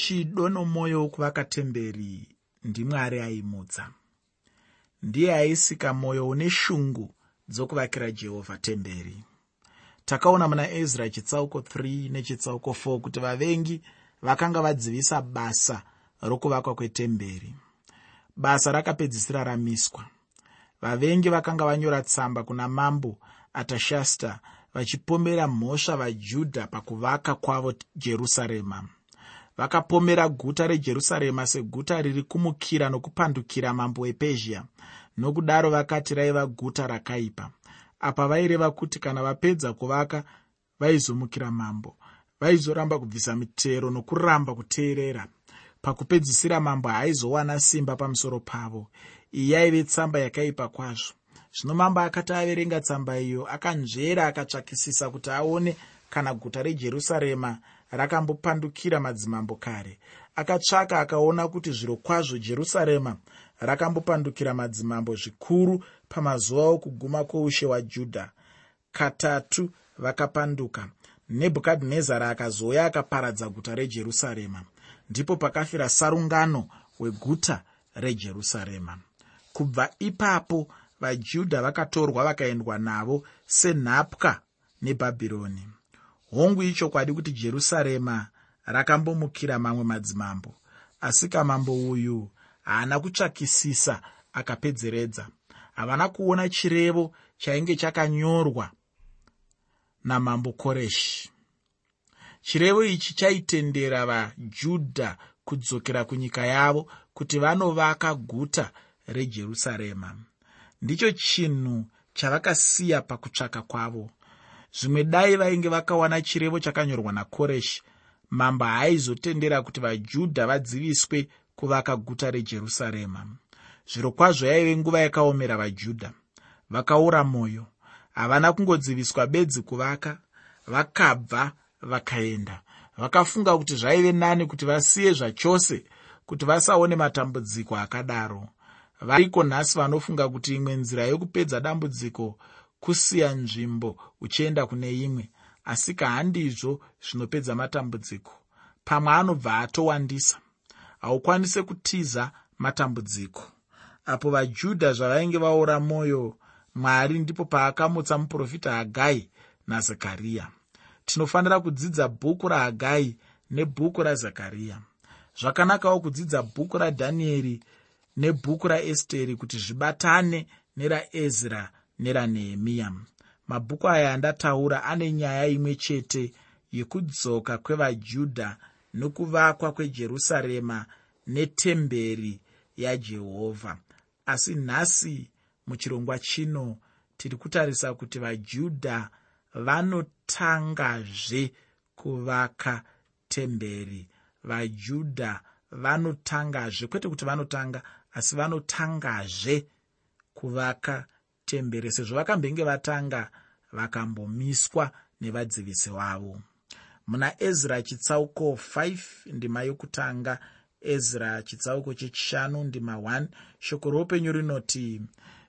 chido nomwoyo wokuvaka temberi ndimwari aimutsa. Ndiye aisika mwoyo une shungu dzokuvakira jehovha temberi. Takaona muna ezra chitsauko 3 nechitsauko 4 kuti vavengi vakanga vadzivisa basa rokuvakwa kwetemberi. Basa rakapedzisira ramiswa. Vavengi vakanga vanyora tsamba kuna mambo atashasta vachipomera mhosva vajudha pakuvaka kwavo jerusarema vakapomera guta rejerusarema seguta riri kumukira nokupandukira mambo wepezhia nokudaro vakati raiva guta rakaipa. Apa vaireva kuti kana vapedza kuvaka vaizomukira mambo. Vaizoramba kubvisa mitero nokuramba kuteerera. Pakupedzisira mambo haaizowana simba pamusoro pavo. Iyi yaive tsamba yakaipa kwazvo. Zvino mambo akati averenga tsamba iyo akanzvera akatsvakisisa kuti aone kana guta rejerusarema rakambopandukira madzimambo kare. Akatsvaka akaona kuti zviro kwazvo jerusarema rakambopandukira madzimambo zvikuru pamazuva okuguma kwoushe hwajudha. Katatu vakapanduka. Nebhukadhinezari akazouya akaparadza guta rejerusarema. Ndipo pakafira sarungano weguta rejerusarema. Kubva ipapo vajudha vakatorwa vakaendwa navo senhapwa nebhabhironi hongu ichokwadi kuti jerusarema rakambomukira mamwe madzimambo. Asi kamambo uyu haana kutsvakisisa akapedzeredza. Havana kuona chirevo chainge chakanyorwa namambo koreshi. Chirevo ichi chaitendera vajudha kudzokera kunyika yavo kuti vanovaka guta rejerusarema. Ndicho chinhu chavakasiya pakutsvaka kwavo zvimwe dai vainge vakawana chirevo chakanyorwa nakoreshi mambo haaizotendera kuti vajudha vadziviswe kuvaka guta rejerusarema. Zviro kwazvo yaive nguva yakaomera vajudha. Vakaura mwoyo. Havana kungodziviswa bedzi kuvaka. Vakabva vakaenda. Vakafunga kuti zvaive nani kuti vasiye zvachose kuti vasaone matambudziko akadaro. Variko nhasi vanofunga kuti imwe nzira yokupedza dambudziko kusiya nzvimbo uchienda kune imwe asi kahandizvo zvinopedza matambudziko. Pamwe anobva atowandisa haukwanise kutiza matambudziko. Apo vajudha zvavainge vaora mwoyo mwari ndipo paakamutsa muprofita hagai nazekariya. Tinofanira kudzidza bhuku rahagai nebhuku razekariya zvakanakawo kudzidza bhuku radhanieri nebhuku raesteri kuti zvibatane neraezra neranehemiya mabhuku aya andataura ane nyaya imwe chete yekudzoka kwevajudha nokuvakwa kwejerusarema netemberi yajehovha asi nhasi muchirongwa chino tiri kutarisa kuti vajudha vanotangazve kuvaka temberi. Vajudha vanotangazve kwete kuti vanotanga asi vanotangazve kuvaka temberi sezvo vakambenge vatanga vakambomiswa nevadzivisi vavo muna ezra chitsauko 5 ndima yokutanga. Ezra chitsauko chechishanu ndima 1 shoko roupenyu rinoti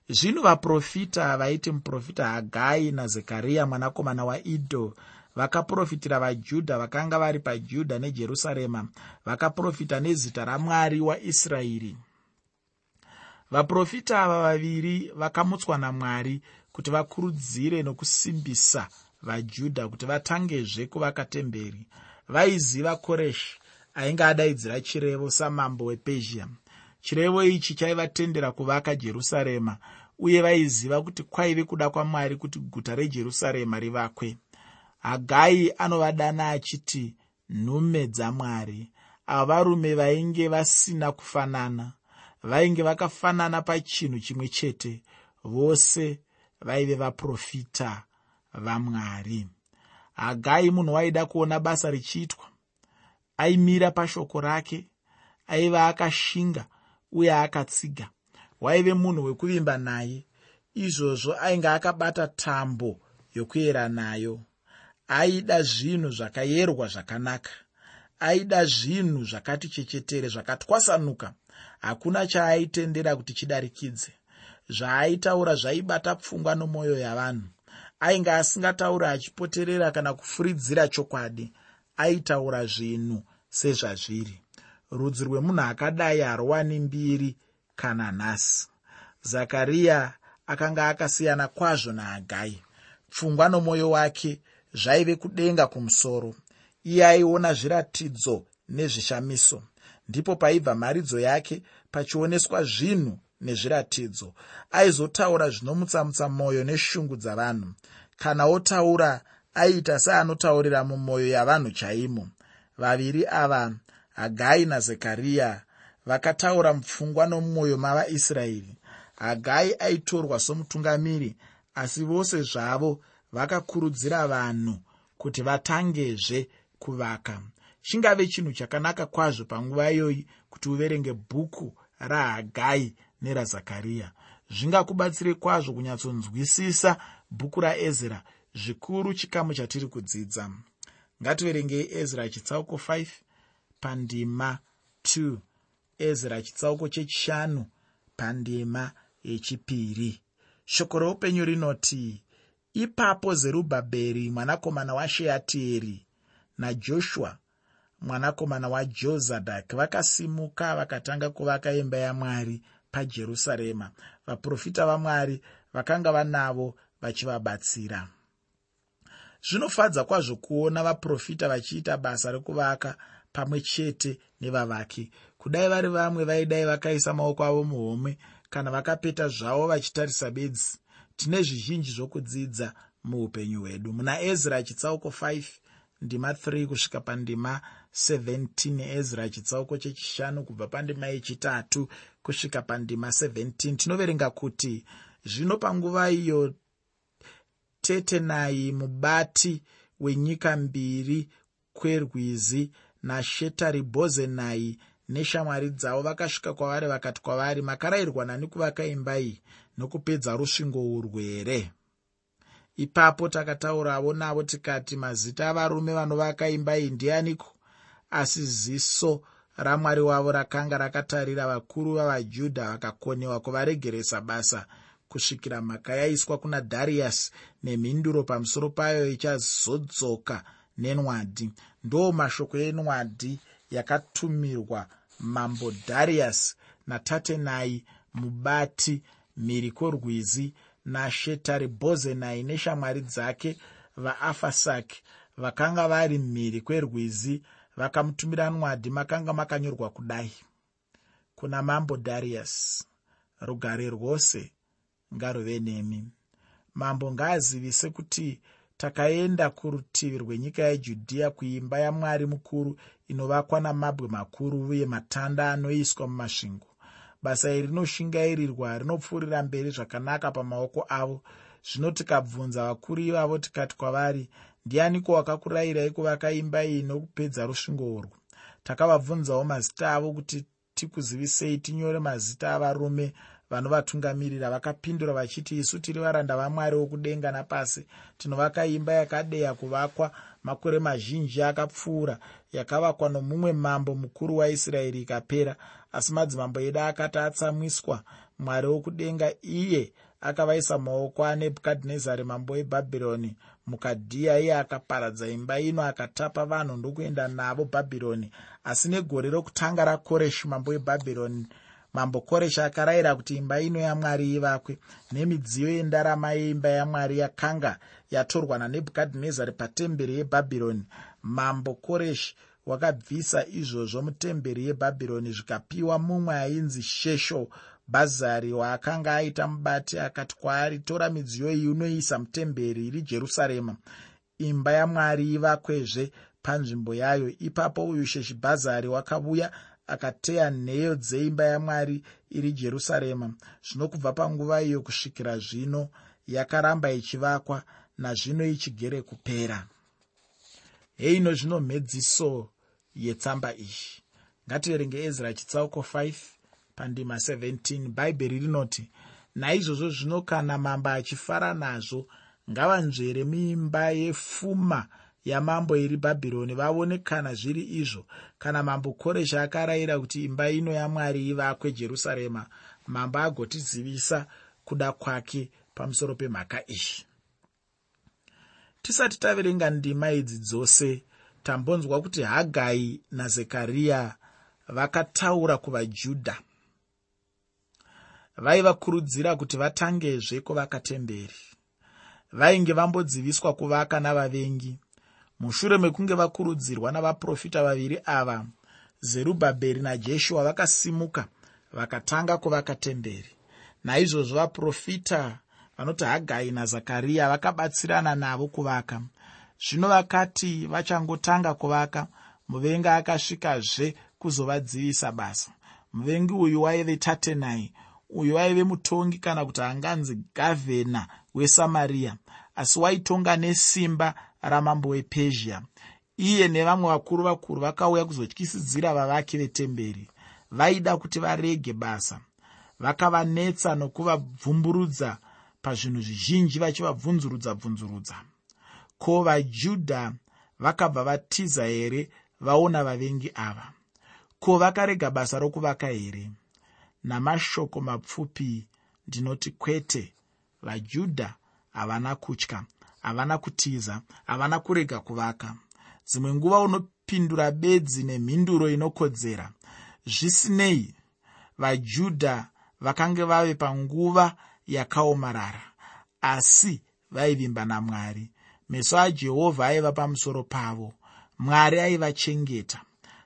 zvino vaprofita vaiti muprofita hagai nazekariya mwanakomana waidho vakaprofitira vajudha vakanga vari pajudha nejerusarema vakaprofita nezita ramwari waisraeri vaprofita ava vaviri vakamutswa namwari kuti vakurudzire nokusimbisa vajudha kuti vatangezve kuvaka temberi. Vaiziva koreshi ainge adaidzira chirevo samambo wepezhia. Chirevo ichi chaivatendera kuvaka jerusarema uye vaiziva kuti kwaive kuda kwamwari kuti guta rejerusarema rivakwe. Hagai anovadana achiti nhume dzamwari ava varume vainge vasina kufanana vainge vakafanana pachinhu chimwe chete vose vaive vaprofita vamwari. Hagai munhu waida kuona basa richiitwa? Aimira pashoko rake aiva akashinga uye akatsiga. Waive munhu wekuvimba naye izvozvo ainge akabata tambo yokuyera nayo. Aida zvinhu zvakayerwa zvakanaka. Aida zvinhu zvakati chechetere zvakatwasanuka hakuna chaaitendera kuti chidarikidze zvaaitaura zvaibata pfungwa nomwoyo yavanhu. Ainge asingatauri achipoterera kana kufuridzira chokwadi aitaura zvinhu sezvazviri. Rudzi rwemunhu akadai harowani mbiri kana nhasi. Zakariya akanga akasiyana kwazvo nahagai pfungwa nomwoyo wake zvaive kudenga kumusoro. Iye aiona zviratidzo nezvishamiso ndipo paibva mharidzo yake pachioneswa zvinhu nezviratidzo. Aizotaura zvinomutsamutsa mwoyo neshungu dzavanhu. Kana otaura aiita seanotaurira mumwoyo yavanhu chaimo. Vaviri ava hagai nazekariya vakataura mupfungwa nomumwoyo mavaisraeri hagai aitorwa somutungamiri asi vose zvavo vakakurudzira vanhu kuti vatangezve kuvaka chingave chinhu chakanaka kwazvo panguva iyoyi kuti uverenge bhuku rahagai nerazakariya zvingakubatsire kwazvo kunyatsonzwisisa bhuku raezra zvikuru chikamu chatiri kudzidza. Ngativerengei ezra chitsauko 5 pandima 2 ezra chitsauko chechishanu pandima yechipiri. Shoko roupenyu rinoti ipapo zerubhabheri mwanakomana washeatieri najoshua mwanakomana wajozadhaki vakasimuka vakatanga kuvaka imba yamwari pajerusarema. Vaprofita vamwari vakanga vanavo vachivabatsira. Zvinofadza kwazvo kuona vaprofita vachiita basa rekuvaka pamwe chete nevavaki. Kudai vari vamwe vaidai vakaisa maoko avo muhomwe kana vakapeta zvavo vachitarisa bedzi tine zvizhinji zvokudzidza muupenyu hwedu. Muna ezra chitsauko 5 ndima 3 kusvika pandima 17 ezra chitsauko chechishanu kubva pandima yechitatu kusvika pandima 17 tinoverenga kuti zvino panguva iyo tetenai mubati wenyika mbiri kwerwizi nashetaribhozenai neshamwari dzavo vakasvika kwavari vakati kwavari makarayirwa nani kuvaka imba iyi nokupedza rusvingo urwu here ipapo takataurawo navo tikati mazita avarume vanovaka imba iyi ndianiko asi ziso ramwari wavo rakanga rakatarira vakuru vavajudha vakakonewa kuvaregeresa basa kusvikira mhaka yaiswa kuna dhariyasi nemhinduro pamusoro payo ichazodzoka nenwadi. Ndo mashoko enwadi yakatumirwa mambo dhariyasi natatenai mubati mhiri kworwizi nashetaribhozenai neshamwari dzake vaafasaki vakanga vari mhiri kwerwizi vakamutumira nwadi makanga makanyorwa kudai. Kuna mambo dhariyasi rugare rwose ngaruve nemi. Mambo ngaazivise kuti takaenda kurutivi rwenyika yejudhiya kuimba yamwari mukuru inovakwa namabwe makuru uye matanda anoiswa mumasvingo. Basa iri rinoshingairirwa rinopfuurira mberi zvakanaka pamaoko avo. Zvino tikabvunza vakuru ivavo tikati kwavari ndianiko wakakurayirai kuvaka imba iyi nokupedza rusvingo urwu? Takavabvunzawo mazita avo kuti tikuzivisei tinyore mazita avarume vanovatungamirira. Vakapindura vachiti isu tiri varanda vamwari wokudenga napasi tinovaka imba yakadeya kuvakwa makore mazhinji akapfuura yakavakwa nomumwe mambo mukuru waisraeri ikapera. Asi madzimambo edu akati atsamwiswa mwari wokudenga iye akavaisa maoko anebhukadhinezari mambo webhabhironi mukadhiya. Iye akaparadza imba ino akatapa vanhu ndokuenda navo bhabhironi. Asi negore rokutanga rakoreshi mambo webhabhironi mambo koreshi akarayira kuti imba ino yamwari ivakwe. Nemidziyo yendarama yeimba yamwari yakanga yatorwa nanebhukadhinezari patemberi yebhabhironi. Mambo koreshi wakabvisa izvozvo mutemberi yebhabhironi zvikapiwa mumwe ainzi shesho bhazari waakanga aita mubati akati kwaari tora midziyo iyi unoisa mutemberi iri jerusarema. Imba yamwari ivakwezve panzvimbo yayo. Ipapo uyu sheshibhazari wakauya akateya nheyo dzeimba yamwari iri jerusarema. Zvino kubva panguva iyo kusvikira zvino yakaramba ichivakwa nazvino ichigere kupera. Heino zvino mhedziso yetsamba iyi. Ngativerenge ezra chitsauko 5 pandima 17 bhaibheri rinoti naizvozvo zvino kana mambo achifara nazvo ngavanzvere muimba yepfuma yamambo iri bhabhironi vaone kana zviri izvo. Kana mambo koreshi akarayira kuti imba ino yamwari ivakwe jerusarema mambo agotizivisa kuda kwake pamusoro pemhaka iyi. Tisati taverenga ndima idzi dzose tambonzwa kuti hagai nazekariya vakataura kuvajudha vaivakurudzira kuti vatangezve kuvaka temberi. Vainge vambodziviswa kuvaka navavengi. Mushure mekunge vakurudzirwa navaprofita vaviri ava zerubhabheri najeshua vakasimuka vakatanga kuvaka temberi. Naizvozvo vaprofita vanoti hagai nazakariya vakabatsirana navo kuvaka. Zvino vakati vachangotanga kuvaka muvengi akasvikazve kuzovadzivisa basa. Muvengi uyu waive tatenai uyu waive mutongi kana kuti hanganzi gavhena wesamariya asi waitonga nesimba ramambo wepezhia. Iye nevamwe vakuru vakuru vakauya kuzotyisidzira vavaki vetemberi. Vaida kuti varege basa. Vakavanetsa nokuvabvumburudza pazvinhu zvizhinji vachivabvunzurudza bvunzurudza. Ko vajudha vakabva vatiza here vaona vavengi ava? Ko vakarega basa rokuvaka here namashoko mapfupi ndinoti kwete vajudha havana kutya havana kutiza havana kurega kuvaka. Dzimwe nguva unopindura bedzi nemhinduro inokodzera. Zvisinei vajudha vakange vave panguva yakaomarara asi vaivimba namwari. Meso ajehovha aiva pamusoro pavo mwari aivachengeta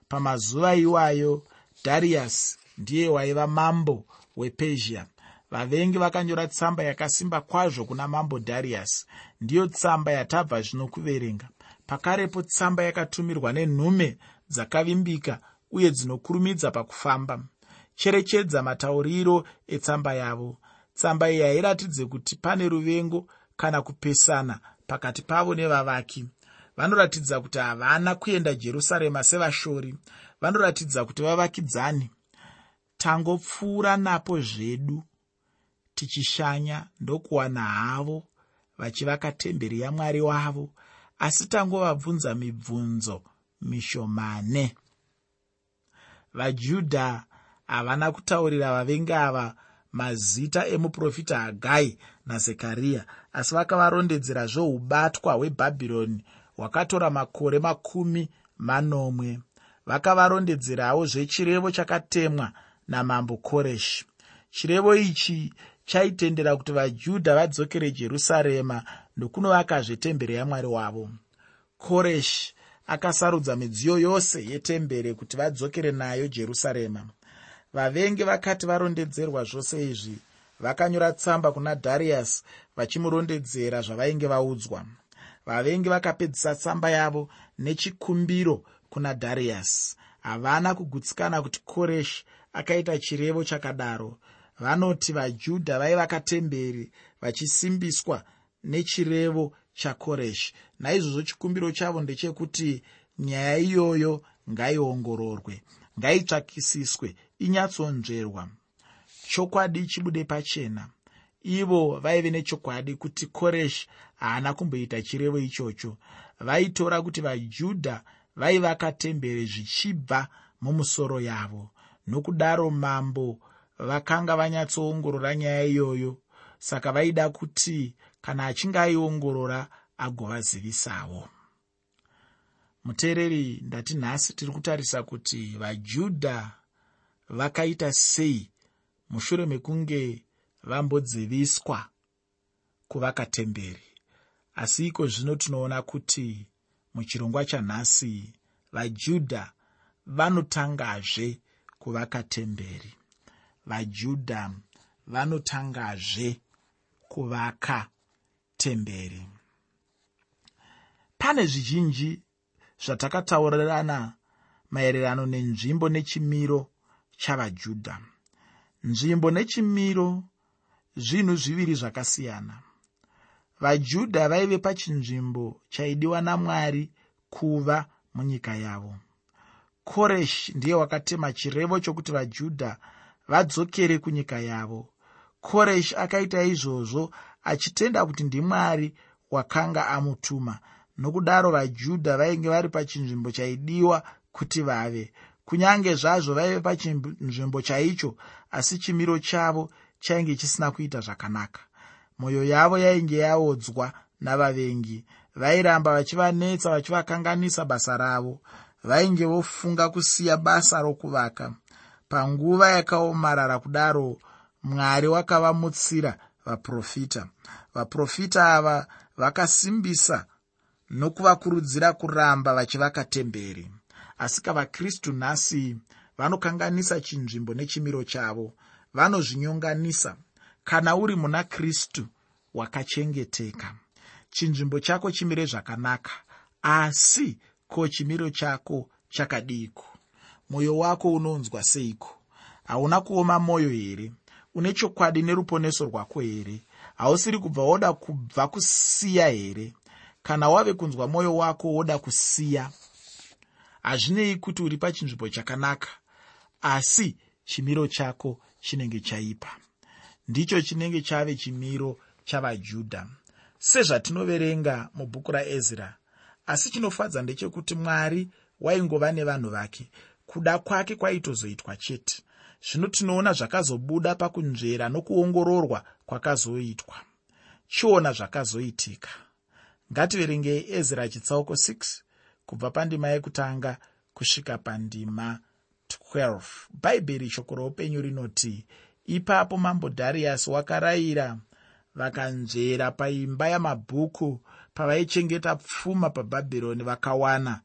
pamazuva iwayo dhariyasi ndiye waiva mambo wepezhia. Vavengi vakanyora tsamba yakasimba kwazvo kuna mambo dhariyasi ndiyo tsamba yatabva zvino kuverenga. Pakarepo tsamba yakatumirwa nenhume dzakavimbika uye dzinokurumidza pakufamba. Cherechedza matauriro etsamba yavo. Tsamba iyi hairatidze kuti pane ruvengo kana kupesana pakati pavo nevavaki. Vanoratidza kuti havana kuenda jerusarema sevashori. Vanoratidza kuti vavakidzani tangopfuura napo zvedu tichishanya ndokuwana havo vachivaka temberi yamwari wavo asi tangovabvunza mibvunzo mishomane. Vajudha havana kutaurira vavengi ava mazita emuprofita hagai nazekariya asi vakavarondedzera zvoubatwa hwebhabhironi hwakatora makore makumi manomwe. Vakavarondedzerawo zvechirevo chakatemwa namambo koreshi chirevo ichi chaitendera kuti vajudha vadzokere jerusarema nokunovakazve temberi yamwari wavo. Koreshi akasarudza midziyo yose yetemberi kuti vadzokere nayo jerusarema. Vavengi vakati varondedzerwa zvose izvi vakanyora tsamba kuna dhariyasi vachimurondedzera zvavainge vaudzwa. Vavengi vakapedzisa tsamba yavo nechikumbiro kuna dhariyasi havana kugutsikana kuti koreshi akaita chirevo chakadaro. Vanoti vajudha vaivaka temberi vachisimbiswa nechirevo chakoreshi. Naizvozvo chikumbiro chavo ndechekuti nyaya iyoyo ngaiongororwe ngaitsvakisiswe inyatsonzverwa. Chokwadi chibude pachena. Ivo vaive nechokwadi kuti koreshi haana kumboita chirevo ichocho. Vaitora kuti vajudha vaivaka temberi zvichibva mumusoro yavo nokudaro mambo vakanga vanyatsoongorora nyaya iyoyo. Saka vaida kuti kana achinge aiongorora agovazivisawo. Muteereri ndati nhasi tiri kutarisa kuti vajudha vakaita sei mushure mekunge vambodziviswa kuvaka temberi. Asi iko zvino tinoona kuti muchirongwa chanhasi vajudha vanotangazve kuvaka temberi. Vajudha vanotangazve kuvaka temberi. Pane zvizhinji zvatakataurirana maererano nenzvimbo nechimiro chavajudha nzvimbo nechimiro zvinhu zviviri zvakasiyana. Vajudha vaive pachinzvimbo chaidiwa namwari kuva munyika yavo koreshi ndiye wakatema chirevo chokuti vajudha vadzokere kunyika yavo. Koreshi akaita izvozvo achitenda kuti ndimwari wakanga amutuma nokudaro vajudha vainge vari pachinzvimbo chaidiwa kuti vave. Kunyange zvazvo vaive pachinzvimbo chaicho asi chimiro chavo chainge chisina kuita zvakanaka. Mwoyo yavo yainge yaodzwa navavengi vairamba vachivanetsa vachivakanganisa basa ravo vainge vofunga kusiya basa rokuvaka. Panguva yakaomarara kudaro mwari wakavamutsira vaprofita. Vaprofita ava vakasimbisa nokuvakurudzira kuramba vachivaka temberi. Asi kavakristu nhasi vanokanganisa chinzvimbo nechimiro chavo vanozvinyonganisa. Kana uri muna kristu wakachengeteka. Chinzvimbo chako chimire zvakanaka asi ko chimiro chako chakadiko? Mwoyo wako unonzwa seiko? Hauna kuoma mwoyo here? Une chokwadi neruponeso rwako here? Hausiri kubva woda kubva kusiya here? Kana wave kunzwa mwoyo wako woda kusiya? Hazvinei kuti uri pachinzvimbo chakanaka asi chimiro chako chinenge chaipa. Ndicho chinenge chave chimiro chavajudha. Sezvatinoverenga mubhuku raezra asi chinofadza ndechekuti mwari waingova nevanhu vake. Kuda kwake kwaitozoitwa chete. Zvino tinoona zvakazobuda pakunzvera nokuongororwa kwakazoitwa. Chiona zvakazoitika. Ngativerengei ezra chitsauko 6 kubva pandima yekutanga kusvika pandima 12 bhaibheri shoko roupenyu rinoti ipapo mambo dhariasi wakarayira vakanzvera paimba yamabhuku pavaichengeta pfuma pabhabhironi vakawana.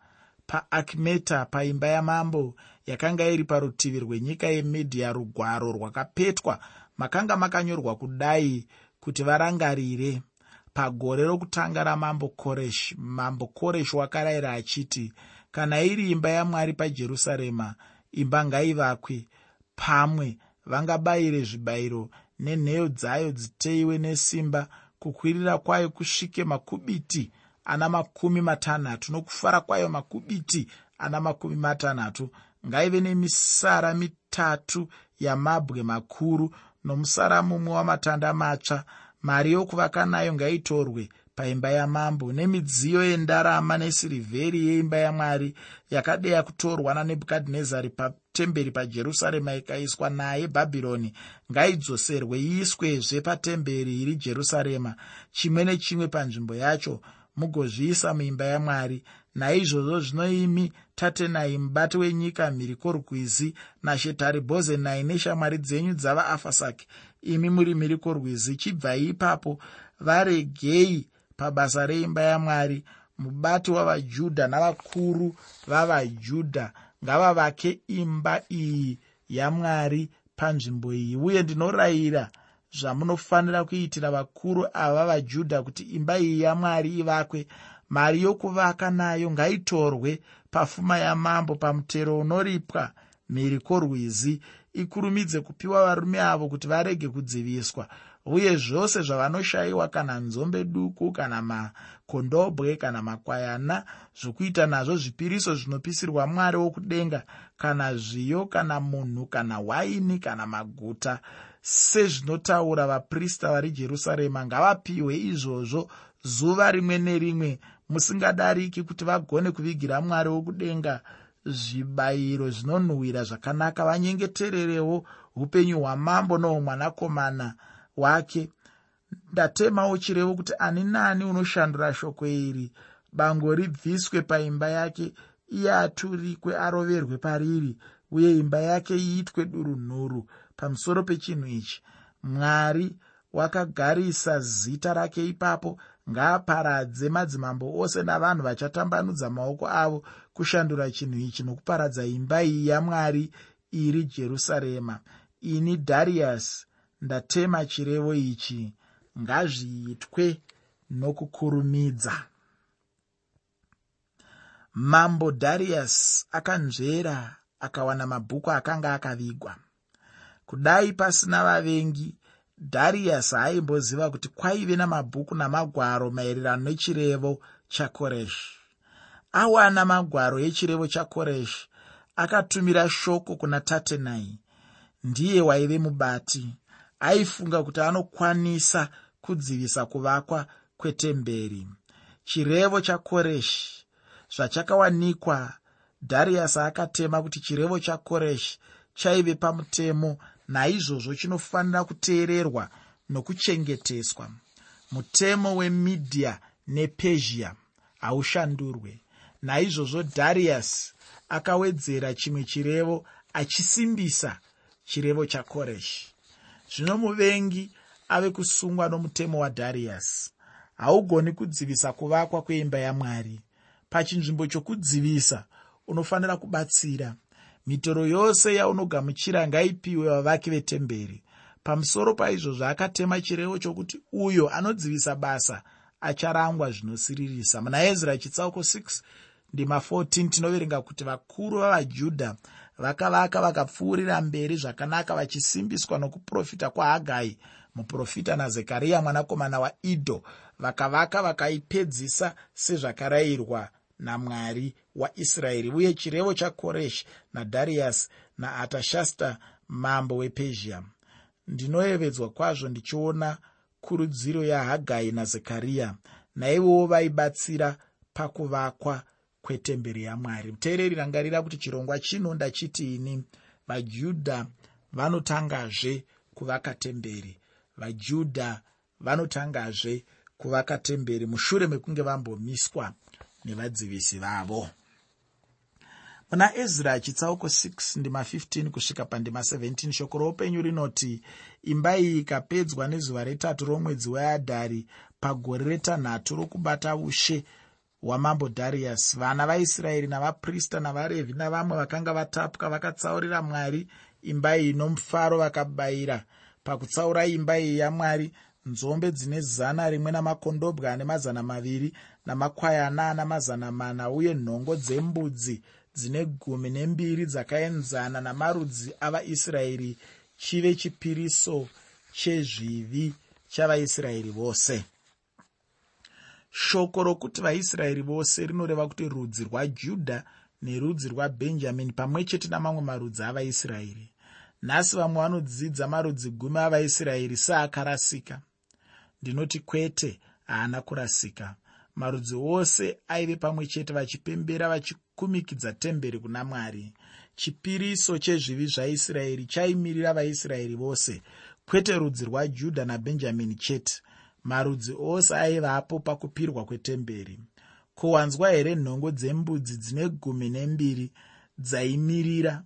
Paakimeta paimba yamambo yakanga iri parutivi rwenyika yemedhiya rugwaro rwakapetwa makanga makanyorwa kudai kuti varangarire. Pagore rokutanga ramambo koreshi mambo koreshi wakarayira achiti kana iri imba yamwari pajerusarema imba ngaivakwe. Pamwe vangabayire zvibayiro nenheyo dzayo dziteiwe nesimba kukwirira kwayo kusvike makubiti ana makumi matanhatu nokufara kwayo makubiti ana makumi matanhatu. Ngaive nemisara mitatu yamabwe makuru nomusara mumwe wamatanda matsva. Mari yokuvaka nayo ngaitorwe paimba yamambo nemidziyo yendarama nesirivheri yeimba yamwari yakadeya kutorwa nanebhukadhinezari patemberi pajerusarema ikaiswa naye bhabhironi. Ngaidzoserwe iiswezve patemberi iri jerusarema chimwe nechimwe panzvimbo yacho mugozviisa muimba yamwari. Naizvozvo zvino imi tatenai mubati wenyika mhiri kworwizi nashetari bhozenai neshamwari dzenyu dzavaafasaki. Imi muri mhiri kworwizi chibvai ipapo varegei pabasa reimba yamwari. Mubati wavajudha navakuru vavajudha ngavavake imba iyi yamwari panzvimbo iyi. Uye ndinorayira zvamunofanira kuitira vakuru ava vajudha kuti imba iyi yamwari ivakwe. Mari yokuvaka nayo ngaitorwe pafuma yamambo pamutero unoripwa mhiri kworwizi ikurumidze kupiwa varume avo kuti varege kudziviswa uye zvose zvavanoshayiwa kana nzombe duku kana makondobwe kana makwayana zvokuita nazvo zvipiriso zvinopisirwa mwari wokudenga kana zviyo kana munhu kana waini kana maguta. Sezvinotaura vaprista vari jerusarema ngavapiwe izvozvo zuva rimwe nerimwe musingadariki kuti vagone kuvigira mwari wokudenga. Zvibayiro zvinonhuhwira zvakanaka vanyengetererewo upenyu hwamambo nohwomwanakomana wake. Ndatemawo chirevo kuti ani naani unoshandura shoko iri. Bango ribviswe paimba yake iye aturikwe aroverwe pariri uye imba yake iitwe durunhuru pamusoro pechinhu ichi. Mwari wakagarisa zita rake ipapo ngaaparadze madzimambo ose navanhu vachatambanudza maoko avo kushandura chinhu ichi nokuparadza imba iyi yamwari iri jerusarema. Ini dhariasi ndatema chirevo ichi ngazviitwe nokukurumidza. Mambo dhariasi akanzvera akawana mabhuku akanga akavigwa. Kudai pasina vavengi dhariasi haimboziva kuti kwaive namabhuku namagwaro maererano nechirevo chakoreshi awana magwaro echirevo chakoreshi akatumira shoko kuna tatenai. Ndiye waive mubati aifunga kuti anokwanisa kudzivisa kuvakwa kwetemberi. Chirevo chakoreshi zvachakawanikwa dhariasi akatema kuti chirevo chakoreshi chaive pamutemo naizvozvo chinofanira kuteererwa nokuchengeteswa. Mutemo wemidhiya nepezhia haushandurwe. Naizvozvo dhariasi akawedzera chimwe chirevo achisimbisa chirevo chakoreshi zvino muvengi ave kusungwa nomutemo wadhariasi haugoni kudzivisa kuvakwa kweimba yamwari. Pachinzvimbo chokudzivisa unofanira kubatsira. Mitoro yose yaunogamuchira ngaipiwe vavaki vetemberi. Pamusoro paizvozvo akatema chirevo chokuti uyo anodzivisa basa acharangwa zvinosiririsa. Muna ezra chitsauko 6 ndima 14 tinoverenga kuti vakuru vavajudha vakavaka vakapfuurira mberi zvakanaka vachisimbiswa nokuprofita kwahagai. Muprofita nazekariya mwanakomana waidho vakavaka vakaipedzisa sezvakarayirwa namwari waisraeri uye chirevo chakoreshi nadhariyasi naatashasta mambo wepezhia. Ndinoyevedzwa kwazvo ndichiona kurudziro yahagai nazekariya naivowo vaibatsira pakuvakwa kwetemberi yamwari. Muteereri rangarira kuti chirongwa chino ndachitiini vajudha vanotangazve kuvaka temberi. Vajudha vanotangazve kuvaka temberi mushure mekunge vambomiswa nevadzivisi vavo. Muna ezra chitsauko 6 ndima 15 kusvika pandima 17 shoko roupenyu rinoti imba iyi ikapedzwa nezuva retatu romwedzi weadhari pagore retanhatu rokubata ushe hwamambo dharius vana vaisraeri navaprista navarevhi navamwe vakanga vatapwa vakatsaurira mwari imba iyi nomufaro vakabayira pakutsaura imba iyi yamwari nzombe dzine zana rimwe namakondobwa ane mazana maviri namakwayana ana mazana mana uye nhongo dzembudzi dzine gumi nembiri dzakaenzana namarudzi avaisraeri chive chipiriso chezvivi chavaisraeri vose shoko rokuti vaisraeri vose rinoreva kuti rudzi rwajudha nerudzi rwabhenjamini pamwe chete namamwe marudzi avaisraeri. Nhasi vamwe vanodzidza marudzi gumi avaisraeri seakarasika ndinoti kwete haana kurasika. Marudzi ose aive pamwe chete vachipembera vachikumikidza temberi kuna mwari. Chipiriso chezvivi zvaisraeri chaimirira vaisraeri vose. Kwete rudzi rwajudha nabhenjamini chete marudzi ose aivapo pakupirwa kwetemberi. Kuwanzwa here nhongo dzembudzi dzine gumi nembiri dzaimirira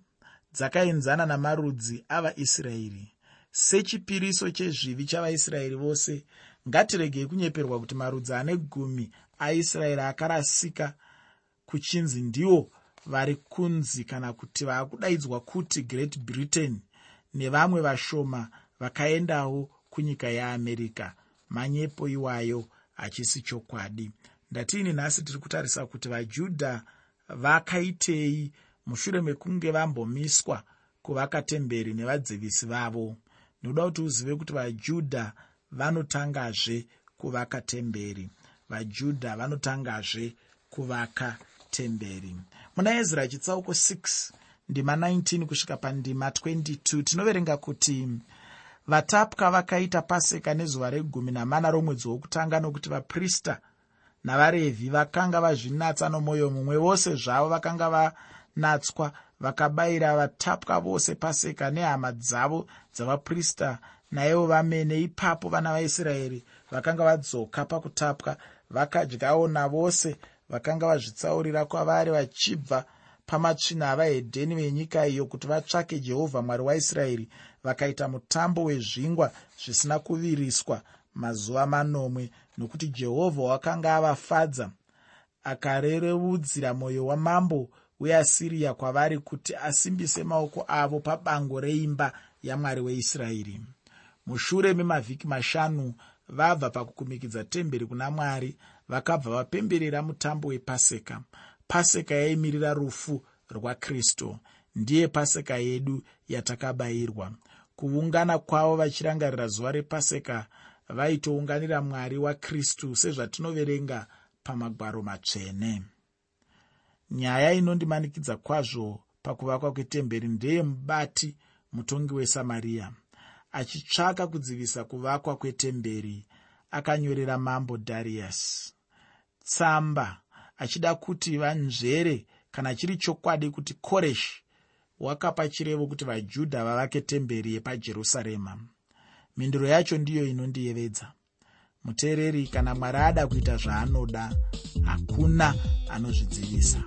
dzakaenzana namarudzi avaisraeri? Sechipiriso chezvivi chavaisraeri vose ngatiregei kunyeperwa kuti marudzi ane gumi aisraeri akarasika kuchinzi ndiwo vari kunzi kana kuti vaakudaidzwa kuti great britain nevamwe vashoma vakaendawo kunyika yeamerica manyepo iwayo hachisi chokwadi. Ndatiini nhasi tiri kutarisa kuti vajudha vakaitei mushure mekunge vambomiswa kuvaka temberi nevadzivisi vavo. Ndinoda kuti uzive kuti vajudha vanotangazve kuvaka temberi. Vajudha vanotangazve kuvaka temberi. Muna ezra chitsauko 6 ndima 19 kusvika pandima 22 tinoverenga kuti vatapwa vakaita paseka nezuva regumi namana romwedzi wokutanga nokuti vaprista navarevhi vakanga vazvinatsa nomwoyo mumwe vose zvavo vakanga vanatswa vakabayira vatapwa vose paseka nehama dzavo dzavaprista. Naivo vamene ipapo vana vaisraeri vakanga vadzoka pakutapwa vakadyawo navose vakanga vazvitsaurira kwavari vachibva pamatsvina avahedheni venyika iyo kuti vatsvake jehovha mwari waisraeri vakaita mutambo wezvingwa zvisina kuviriswa mazuva manomwe nokuti jehovha wakanga avafadza akarereudzira mwoyo wamambo weasiriya kwavari kuti asimbise maoko avo pabango reimba yamwari weisraeri. Mushure memavhiki mashanu vabva pakukumikidza temberi kuna mwari vakabva vapemberera mutambo wepaseka paseka yaimirira rufu rwakristu. Ndiye paseka yedu yatakabayirwa kuungana kwavo vachirangarira zuva repaseka vaitounganira mwari wakristu sezvatinoverenga pamagwaro matsvene. Nyaya inondimanikidza kwazvo pakuvakwa kwetemberi ndeyemubati mutongi wesamariya achitsvaka kudzivisa kuvakwa kwetemberi akanyorera mambo dharius tsamba achida kuti vanzvere kana chiri chokwadi kuti koreshi wakapa chirevo kuti vajudha vavake temberi yepajerusarema. Mhinduro yacho ndiyo inondiyevedza. Muteereri kana mwari ada kuita zvaanoda hakuna anozvidzivisa